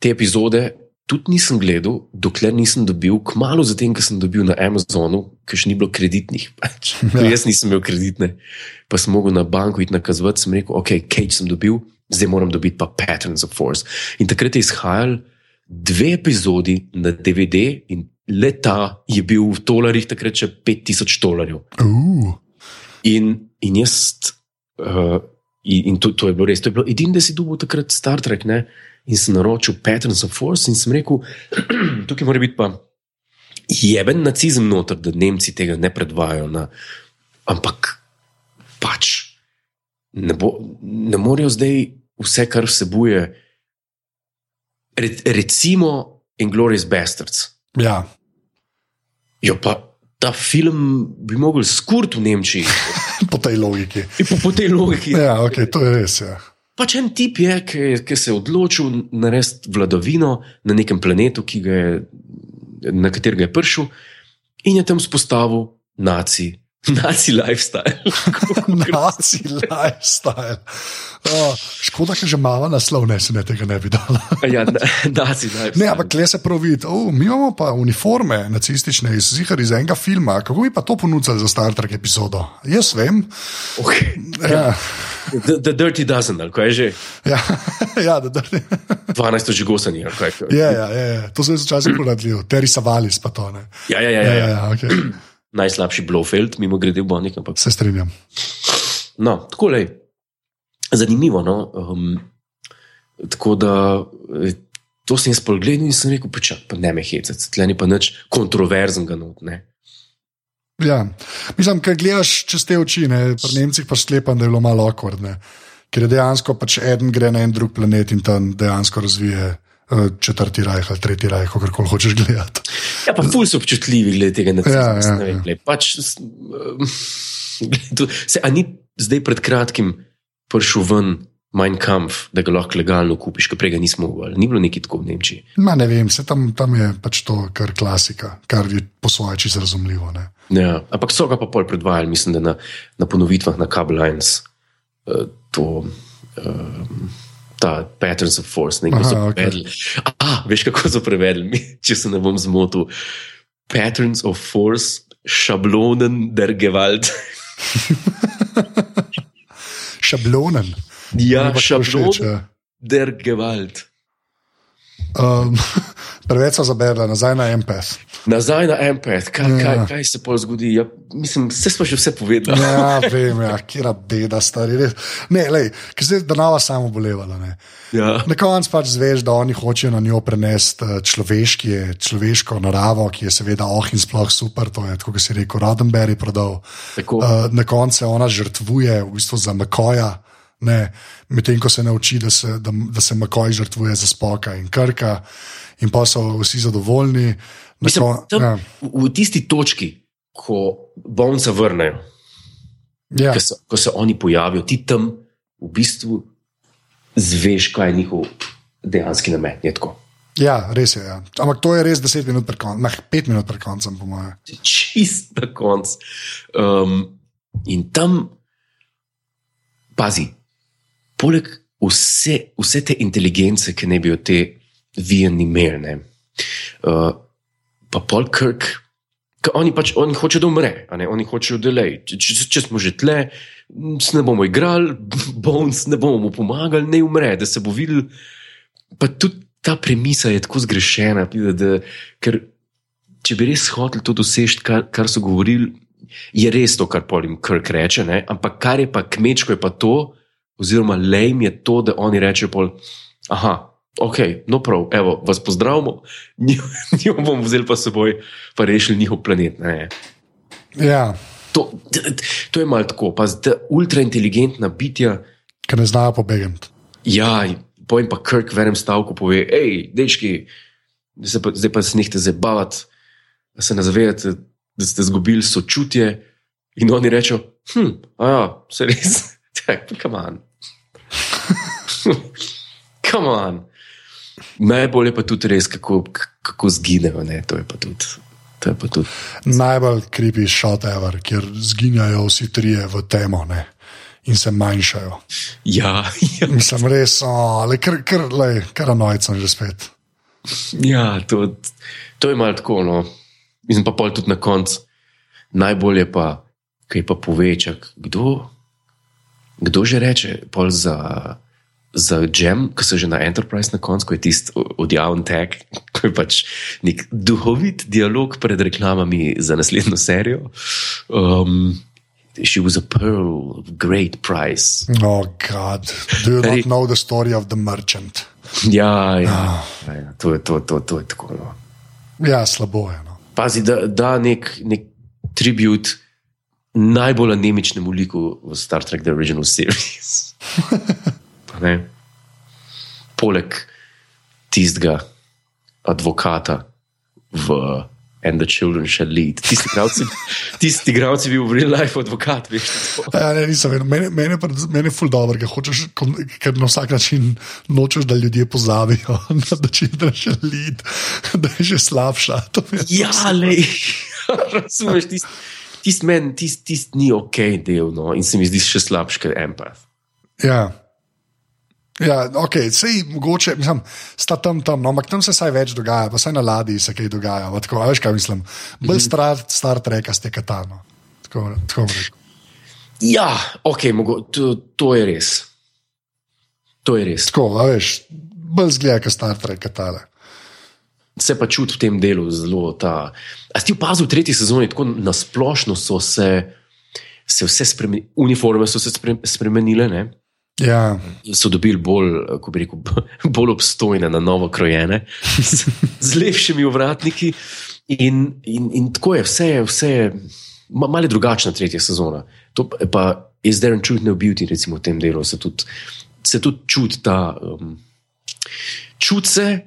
te epizode tudi nisem gledal, dokler nisem dobil, kmalo zatem, ko sem dobil na Amazonu, ker še ni bilo kreditnih. Pač. Ja. Jaz nisem imel kreditne, pa sem mogel na banko iti nakazovati, sem rekel, ok, Cage sem dobil, zdaj moram dobiti pa Patterns of Force. In takrat je izhajal dve epizodi na DVD in leta je bil v dolarjih takrat še 5000 dolarjev. Uh. In, in jaz, uh, in to, to je bilo res, to je bilo edino, da si dobil takrat Star Trek, ne? in sem naročil Patterns of Force in sem rekel, tukaj mora biti pa jeben nacizem noter, da Nemci tega ne predvajajo. Na, ampak pač ne, bo, ne morejo zdaj vse, kar vsebuje. Re, recimo, Inglorious Bastards. Ja. Jo, pa ta film bi mogel skurti v Nemčiji. po tej logiki. Po, po tej logiki. Ja, okay, to je res. Ja. Pač en tip je, ki, ki se je odločil narediti vladavino na nekem planetu, je, na katerega je prišel, in je tam spostavil naci Naci lifestyle. Naci lifestyle. Oh, škoda, ker že malo naslov, ne se ne tega ne bi dal. ja, naci lifestyle. Ne, ampak kle se prav vidi. Oh, mi imamo pa uniforme nacistične iz, zihar, iz enega filma. Kako bi pa to ponudili za Star Trek epizodo? Jaz vem. Okay. Ja. The, the Dirty Dozen, ali kaj je že? Ja, ja the dirty. 12 že gosani, ali kaj. Ja, ja, ja, ja. to se je včasih prodajalo. Terry Savalis pa to ne. Ja, ja, ja. ja, ja. ja okay. Najslabši Blofeld, mimo grede v Bonik. Ampak... Se strinjam. No, tako le. Zanimivo. No? Um, tako da eh, to sem jaz pogledal in sem rekel, počak, pa ne me hecati, tle ni pa nič kontroverznega. Not, ja, mislim, kaj gledaš čez te oči, ne? pri Nemcih pa sklepam, da je bilo malo okvardne. Ker je dejansko pač en gre na en drug planet in tam dejansko razvije četrti rajh ali tretji rajh, kako hočeš gledati. Ja, pa ful so občutljivi glede tega, da ja, ja. Ja. Pač, se, a ni zdaj pred kratkim prišel ven Mein Kampf, da ga lahko legalno kupiš, ker prej nismo mogli. Ni bilo neki tako v Nemčiji. Ma ne vem, se tam, tam je pač to kar klasika, kar je po svoje čisto razumljivo. Ne? Ja, ampak so ga pa pol predvajali, mislim, da na, na ponovitvah na Cable Lines. Uh, to, uh, ta Patterns of Force, nekaj so prevedli. Okay. Ah, veš, kako so prevedli, če se ne bom zmotil. Patterns of Force, šablonen der Gewalt. šablonen. Ja, šablonen ja. der Gewalt. Um, preveč so zaberli nazaj na MPS. Nazaj na MPS, kaj, ja. kaj, kaj se pol zgodi? Ja, mislim, vse smo že vse povedali. ja, vem, ja, kera beda, stari. Ne, lej, ker se je danava samo bolevala. Ja. Na koncu pač zveš, da oni hočejo na njo prenesti eh, človeški, človeško naravo, ki je seveda oh in sploh super. To je, kot si rekel, Rodenberry prodal. Uh, na koncu se ona žrtvuje v bistvu za Makoja medtem ko se nauči, da se, da, da se Makoj žrtvuje za spoka in krka, in pa so vsi zadovoljni. Mislim, ko, tam, ja. v, tisti točki, ko bonce vrnejo, ja. ko, se, ko se oni pojavijo, ti tam v bistvu zveš, kaj je njihov dejanski namen. Ja, res je. Ja. Ampak to je res 10 minut pred koncem, 5 minut pred koncem, po mojem. Čist na koncu. Um, in tam, pazi, poleg vse, vse te inteligence, ki ne bi jo te vijeni imeli, uh, pa pol krk, ki oni pač oni hočejo, da umre, oni hočejo, da le. Če, če, smo že tle, ne bomo igrali, bones, ne bomo mu pomagali, ne umre, da se bo videl. Pa tudi ta premisa je tako zgrešena, da, da, ker če bi res hoteli to doseči, kar, kar so govorili. Je res to, kar Polim Krk reče, ne? ampak kar je pa kmečko, je pa to, oziroma lejm je to, da oni rečejo, da ok, no prav, evo, vas pozdravimo, njih bomo vzeli pa seboj, pa rešili njihov planet. Ja. To, to je malo tako, pa zdaj ultrainteligentna bitja. Ki ne znajo pobegati. Ja, pojem pa Krk v enem stavku pove, hej, dečki, zdaj pa, zdaj pa se nehte zabavati, da se ne zavedate, da ste izgubili sočutje. In oni rečejo, hm, a ja, se res, tako, kamen. Come on. Najbolj je pa tudi res, kako, kako zginejo. To je pa tudi. To je pa tudi. Najbolj kripi šot ever, kjer zginjajo vsi trije v temo ne? in se manjšajo. Ja, ja. Mislim, res, ali kar, kar, kar anojcem že spet. Ja, to, to je malo tako. No. Mislim pa pol tudi na koncu. Najbolje pa, kaj pa povečak, kdo kdo že reče, pol za, za Gem, ki so že na Enterprise na koncu, ko je tisti odjaven tek, ko je pač nek duhovit dialog pred reklamami za naslednjo serijo. Um, She was a pearl of great price. Oh, God. Do you not know the story of the merchant? Ja, ja. Oh. ja to, je, to, to, to je tako. No. Ja, slabo je. No. Pazi, da, da nek, nek tribut najbolj anemičnemu liku v Star Trek The Original Series. Poleg tistega advokata v And the Children Shall Lead. Tisti gradci, tisti gradci bi v real life advokat. Ja, ne, nisem vedel. Mene, mene, mene je ful dobro, ker, hočeš, ker na vsak način nočeš, da ljudje pozabijo, da The Children Shall Lead, da je že slabša. Ja, le. Razumeš tisti tisti meni, tisti tist ni ok del, no, in se mi zdi še slabši kot empath. Ja. Ja, ok, sej mogoče, mislim, sta tam tam, no, ampak tam se vsaj več dogaja, pa vsaj na ladji se kaj dogaja. Tako, veš, kaj mislim. Bolj mm -hmm. star, star treka ste katano. Tako, tako ja, ok, mogo, to, to je res. To je res. Tako, veš, bolj zgleda, kot star trek katale. Se pa čuti v tem delu zelo ta. A si opazil v tretji sezoni, tako nasplošno so se, se vse spremenile, uniforme so se spremenile. Ne? Ja. So dobili bolj, rekel, bolj obstojne, na novo krojene, z, z lepšimi uvratniki. In, in, in tako je, vse je, vse je malo drugačna tretja sezona. To pa je zdaj en čudni beauty, recimo v tem delu. Se tudi, se tudi čuti ta. Um, čuti se,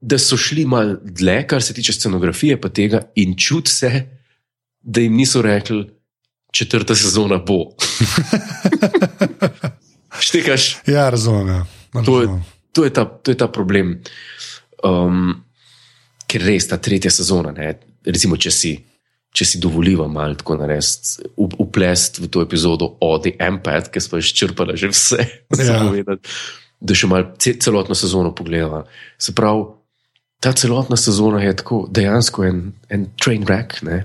da so šli malo dlje, kar se tiče scenografije, pa tega, in čuti se, da jim niso rekli, četrta sezona bo. Štekaš? Ja, razumem. Ja. To, je, to, je ta, to je ta problem. Um, ker res ta tretja sezona, ne, recimo, če si, če si dovoljiva malo tako narediti, uplest v to epizodo o The Empath, ki smo izčrpali že vse, ja. povedati, da še malo celotno sezono pogledala. Se pravi, ta celotna sezona je tako dejansko en, en train wreck, ne?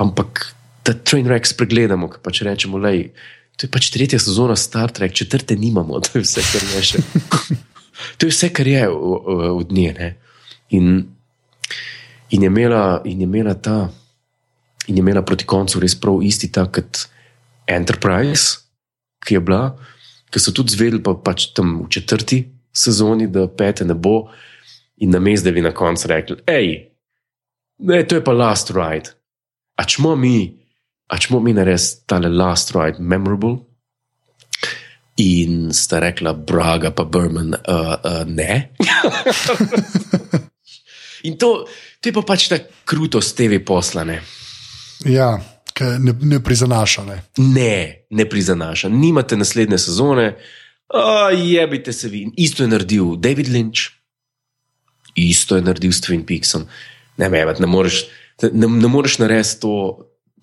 ampak ta train wreck spregledamo, ki pa če rečemo, lej. To je pač tretja sezona Star Trek, četrte nimamo, to je vse, kar je še. to je vse, kar je od nje. In, in, je imela, in je imela ta, in je imela proti koncu res prav isti tak kot Enterprise, ki je bila, ki so tudi zvedeli, pa pač tam v četrti sezoni, da pete ne bo, in na mestu, da bi na koncu rekli: hej, to je pa last ride. A čmo mi? A če bomo mi naredili tale last ride memorable. In sta rekla, Braga, pa Burman, uh, uh, ne. in to, to je pa pač ta krutost TV poslane. Ja, ne, ne prizanaša. Ne. ne, ne prizanaša. Nimate naslednje sezone, uh, jebite se vi. Isto je naredil David Lynch, isto je naredil s Twin Peaksom. Ne, me, ne moreš, ne, ne moreš narediti to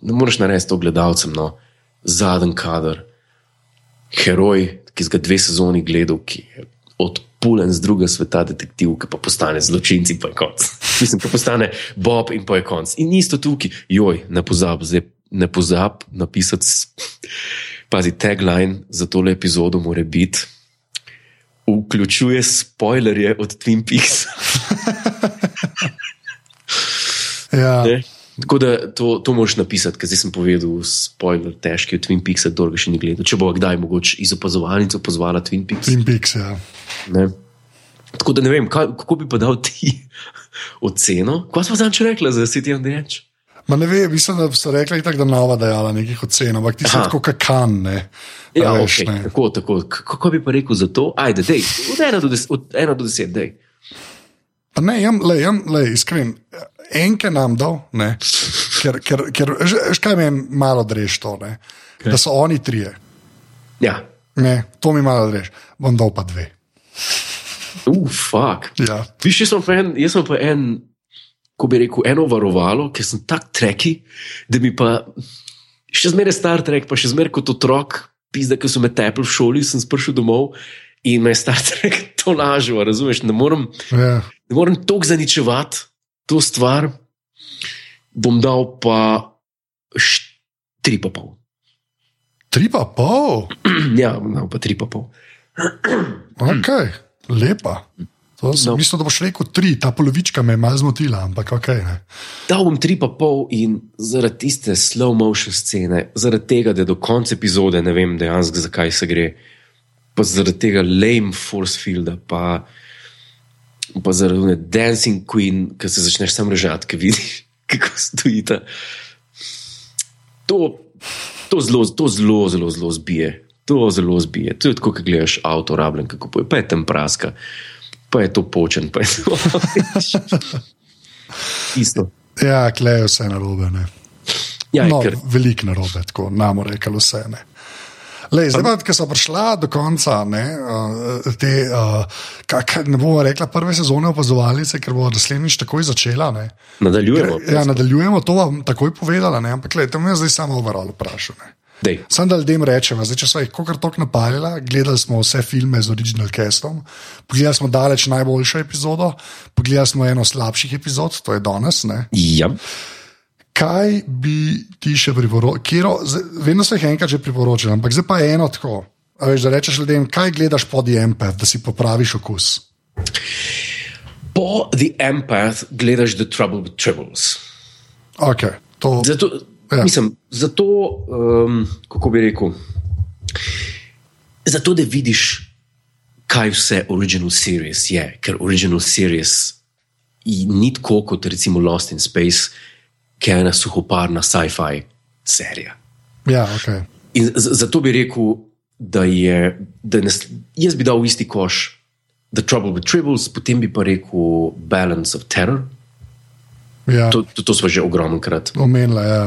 ne moreš narediti to gledalcem, no, zadnji kader, heroj, ki z ga dve sezoni gledal, ki je odpulen z druge sveta, detektiv, ki pa postane zločinci, pa je konc. Mislim, da postane Bob in pa je konc. In isto tukaj, joj, ne pozab, zdaj ne pozab napisati, pazi, tagline za tole epizodo mora biti. Vključuje spoilerje od Twin Peaks. ja. Tako da to, to moš napisati, ker zdaj sem povedal, spoiler, težki od Twin Peaks, da ga še ni gledal. Če bo kdaj mogoče iz opazovalnice pozvala Twin Peaks. Twin Peaks, ja. Ne? Tako da ne vem, kaj, kako bi pa dal ti oceno. Kaj smo zdaj rekli za City of the Edge? Ma ne vem, mislim, da so rekli, tak, da nova dajala nekih ocen, ampak ti si tako kakan. Ne? Ja, veš, okay. ne. Tako, tako. Kako bi pa rekel za to? Ajde, dej, od ena do deset, od ena do deset, dej. Pa ne, jam, le, jam, le, iskren enke nam dal, ne, ker, ker, ker škaj mi je malo drež to, ne, okay. da so oni trije. Ja. Ne, to mi malo drež, bom dal pa dve. Uf, fuk. Ja. Viš, jaz sem pa en, jaz sem pa en, ko bi rekel, eno varovalo, ker sem tak treki, da mi pa še zmeraj star trek, pa še zmeraj kot otrok, pizda, ki so me tepli v šoli, sem prišel domov. In me je star trek to lažje, razumeš? Ne morem, ja. morem toliko zaničevati, to stvar, bom dal pa tri pa pol. Tri pa pol? ja, dal pa tri pa pol. ok, lepa. To, no. Mislim, da boš rekel tri, ta polovička me je malo zmotila, ampak ok. Ne. Dal bom tri pa pol in zaradi tiste slow motion scene, zaradi tega, da do konca epizode ne vem dejansko, zakaj se gre, pa zaradi tega lame force fielda, pa pa zaradi Dancing Queen, ki se začneš sam režati, ki vidiš, kako stoji ta. To, to, zelo, to zelo, zelo, zelo zbije. To zelo zbije. To je tako, kot gledaš avto, rabljen, kako poje, pa je tam praska, pa je to počen, pa je to. Isto. Ja, klejo vse na robe. Ja, no, ker... Veliko na robe, tako namo rekli vse. Ne. Lej, zdaj, pa, ko so prišla do konca, ne, uh, te, uh, kak, ne bomo rekla, prve sezone opazovalnice, ker bo naslednjič takoj začela. Ne. Nadaljujemo. Ja, nadaljujemo, to vam takoj povedala, ne, ampak le, tam je zdaj samo overall vprašanje. Sam da ljudem rečem, zdaj, če so jih kar tako napadli, gledali smo vse filme z original castom, pogledali smo daleč najboljšo epizodo, pogledali smo eno slabših epizod, to je danes. Ja. Kaj bi ti še priporočil? Vedno se jih enkrat že priporočil, ampak zdaj pa je eno tako. Veš, da rečeš ljudem, kaj gledaš po The Empath, da si popraviš okus. Po The Empath gledaš The Trouble with Tribbles. Okay, to... Zato, Ja. Mislim, zato, um, kako bi rekel, zato, da vidiš, kaj vse original series je, ker original series ni tako kot recimo Lost in Space, ki je ena suhoparna sci-fi serija. Ja, okay. In zato bi rekel, da je, da ne, jaz bi dal v isti koš The Trouble with Tribbles, potem bi pa rekel Balance of Terror. Ja. To, to, to smo že ogromno krat. Omenila, ja.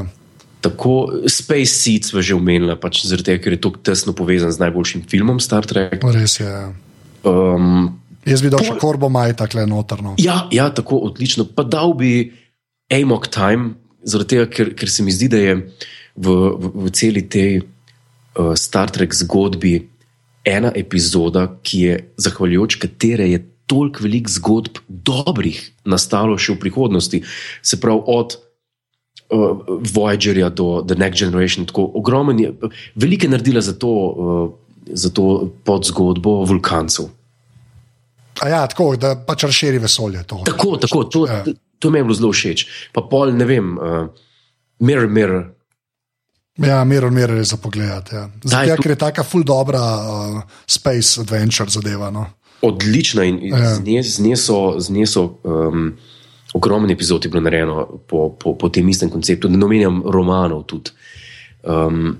Tako, Space Seeds je že omenila, pač zaradi tega, ker je to tesno povezan z najboljšim filmom Star Trek. Res je. Ja. Um, Jaz bi dal še korbo maj, tako notorno. Ja, ja, tako odlično. Pa dal bi Amok Time, zaradi tega, ker, ker se mi zdi, da je v, v, v celi tej uh, Star Trek zgodbi ena epizoda, ki je zahvaljujoč katere je toliko velikih zgodb dobrih nastalo še v prihodnosti. Se pravi, od uh, Voyagerja do The Next Generation. Tako ogromen je, veliko je naredila za to, uh, za to podzgodbo vulkancev. A ja, tako da pač razširi vesolje. To. Tako, tako to, ja. To mi je bilo zelo všeč. Pa pol, ne vem, uh, Mirror, Mirror. Ja, Mirror, Mirror je za pogled. Ja. Zato, ja, ker je tako ful dobra uh, space adventure zadeva. No. Odlična in, ja. z nje so. Z nje so um, ogromno epizod je bilo narejeno po, po, po tem istem konceptu, da ne omenjam romanov. Tudi. Um,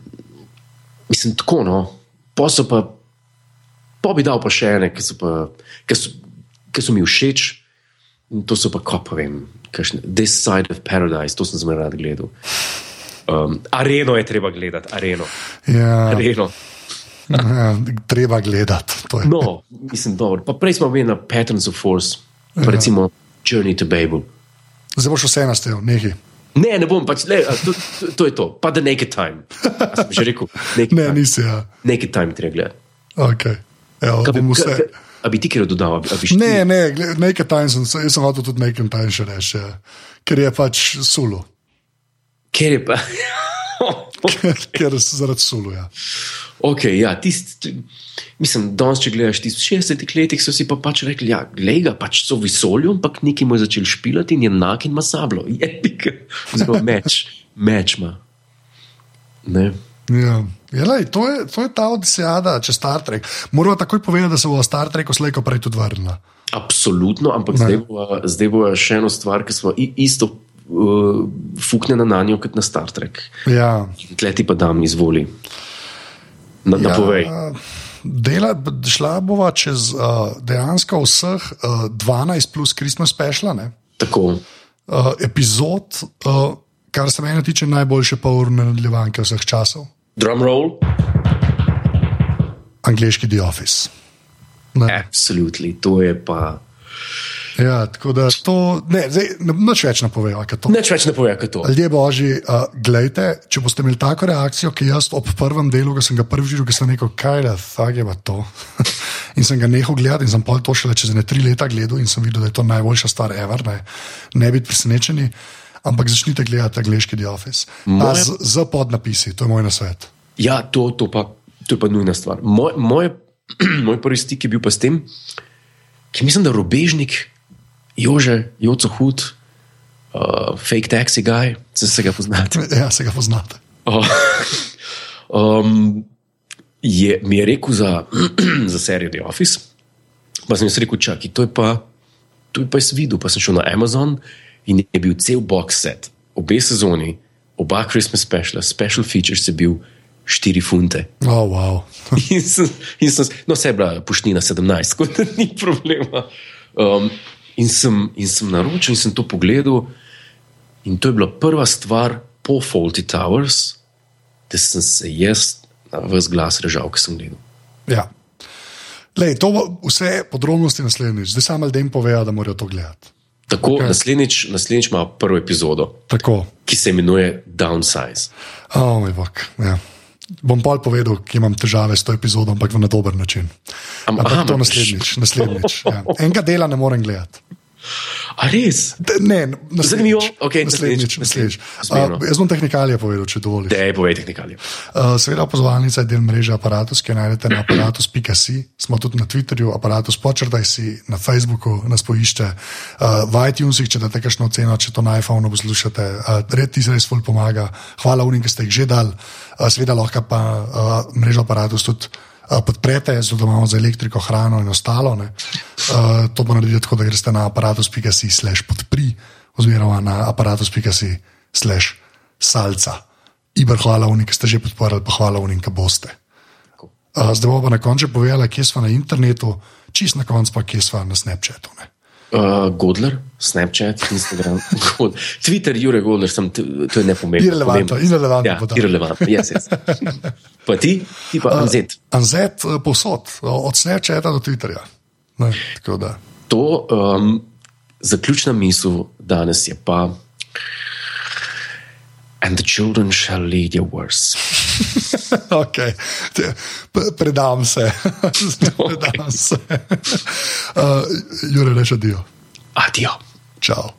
mislim, tako no, pa so pa, pa bi dal pa še ene, ki so, pa, ki so, ki so mi všeč. To so pa, ko pa vem, kakšne, This Side of Paradise, to sem zmeraj rad gledal. Um, areno je treba gledati, areno. Ja. areno. Ja, treba gledati. No, mislim, dobro. Pa prej smo imeli na Patterns of Force, pa ja. recimo. Journey to Babel. Zdaj boš vse nastavil, nekaj. Ne, ne bom pač, le, to, to, to je to, pa da nekaj time. Že rekel, nekaj ne, nisi. Ja. Nekaj time treba gledati. Okay. Evo, bi, vse... a bi ti kaj dodal? Ne, ne, nekaj sem, jaz sem hotel tudi nekaj še reči, ja. ker je pač sulo. Ker je pa. ker, ker zaradi sulu. Ja. Ok, ja, tisti. Mislim, danes, če gledaš ti v 60-ih letih, so si pa pač rekli, da ja, je pač so v vesolju, ampak neki mu je začel špilati in je enak in ima sablo. Je pika, zelo meč, meč ima. Ja, lej, to, je, to je ta odisejada, če Star Trek. Moramo takoj povedati, da se bo Star Trek slejko prej tudi vrnila. Absolutno, ampak zdaj bo, zdaj bo še ena stvar, ki smo isto uh, fuknjena na njo kot na Star Trek. Ja. Tleti pa dam izvoli. Na, ja. Napovej dela, šla bova čez uh, dejansko vseh uh, 12 plus Christmas special. Tako. Uh, epizod, uh, kar se meni tiče, najboljše polurne nadaljevanke vseh časov. Drum roll. Angliški The Office. Absolutno, to je pa. Ja, tako da to ne, zdaj, noč več ne pove, kaj to. Noč več ne pove, kaj to. Ljudje božji, uh, gledajte, če boste imeli tako reakcijo, ki jaz ob prvem delu, ki sem ga prvič videl, ki sem rekel, kaj je thag je to. in sem ga nehal gledati in sem pol to šele čez ne tri leta gledal in sem videl, da je to najboljša stvar ever, ne, ne biti presenečeni. Ampak začnite gledati angliški The Office. Moje... Z, z podnapisi, to je moj nasvet. Ja, to, to, pa, to je pa nujna stvar. Moj, moj, moj prvi stik je bil pa s tem, ki mislim, da robežnik. Jože, Joco Hud, uh, fake taxi guy, če se ga poznate. Ja, se ga poznate. Oh, um, je, mi je rekel za, za serijo The Office, pa sem jim rekel, čakaj, to je pa, to je pa jaz videl, pa sem šel na Amazon in je bil cel box set, obe sezoni, oba Christmas special, special features je bil. 4 funte. Oh, wow. in sem, in sem, no, se je bila pušnina 17, tako da ni problema. Um, In sem, in sem naročil in sem to pogledal. In to je bila prva stvar po Faulty Towers, da sem se jaz vse glas režal, ki sem gledal. Ja. Lej, to bo vse podrobnosti naslednjič, zdaj samo ljudem povejo, da morajo to gledati. Tako, okay. naslednjič, naslednjič ima prvo epizodo, Tako. ki se imenuje Downsize. Oh, moj bog. Ja. Bom pa povedal, ki imam težave s to epizodo, ampak na dober način. Am- Ampak aha, to naslednjič. naslednjič ja. Enega dela ne morem gledati. A res? De- Ne, naslednjič. Zanimivo. Okej, naslednjič. naslednjič, naslednjič. Uh, jaz bom tehnikalije povedal, če dovoliš. Dej, povej tehnikalije. Uh, seveda, pozvalnica je del mreže Apparatus, ki jo najdete na aparatus.si. Smo tudi na Twitterju, aparatus počrtaj si, na Facebooku nas poišče, uh, v iTunesih, če date kakšno oceno, če to na iPhonu poslušate. Uh, red ti res ful pomaga. Hvala unim, ki ste jih že dali. Uh, seveda lahko pa uh, mrežo Apparatus tudi. Uh, Podprete, zato da imamo za elektriko, hrano in ostalo. Uh, to bo narediti tako, da greste na aparatus.si slash podpri, oziroma na aparatus.si slash salca. Iber, hvala unim, ki ste že podporili, pa hvala unim, ki boste. Uh, zdaj bomo pa na koncu povedali, kje smo na internetu, čist na koncu pa kje smo na Snapchatu. Ne? Uh, Godler, Snapchat, Instagram, God. Twitter, Jure Godler, sem, to je nepomembno. Irelevantno, irelevantno Ja, irelevantno, yes, yes. Pa ti, ti pa Anzet. Anzet uh, povsod, od Snapchata do Twitterja. Ne. To um, zaključna misel danes je pa. And the children shall lead your worse. Okay. Predam se. Predam se. Uh, Jure, reče dio. Adijo. Čau.